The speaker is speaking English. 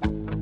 Bye.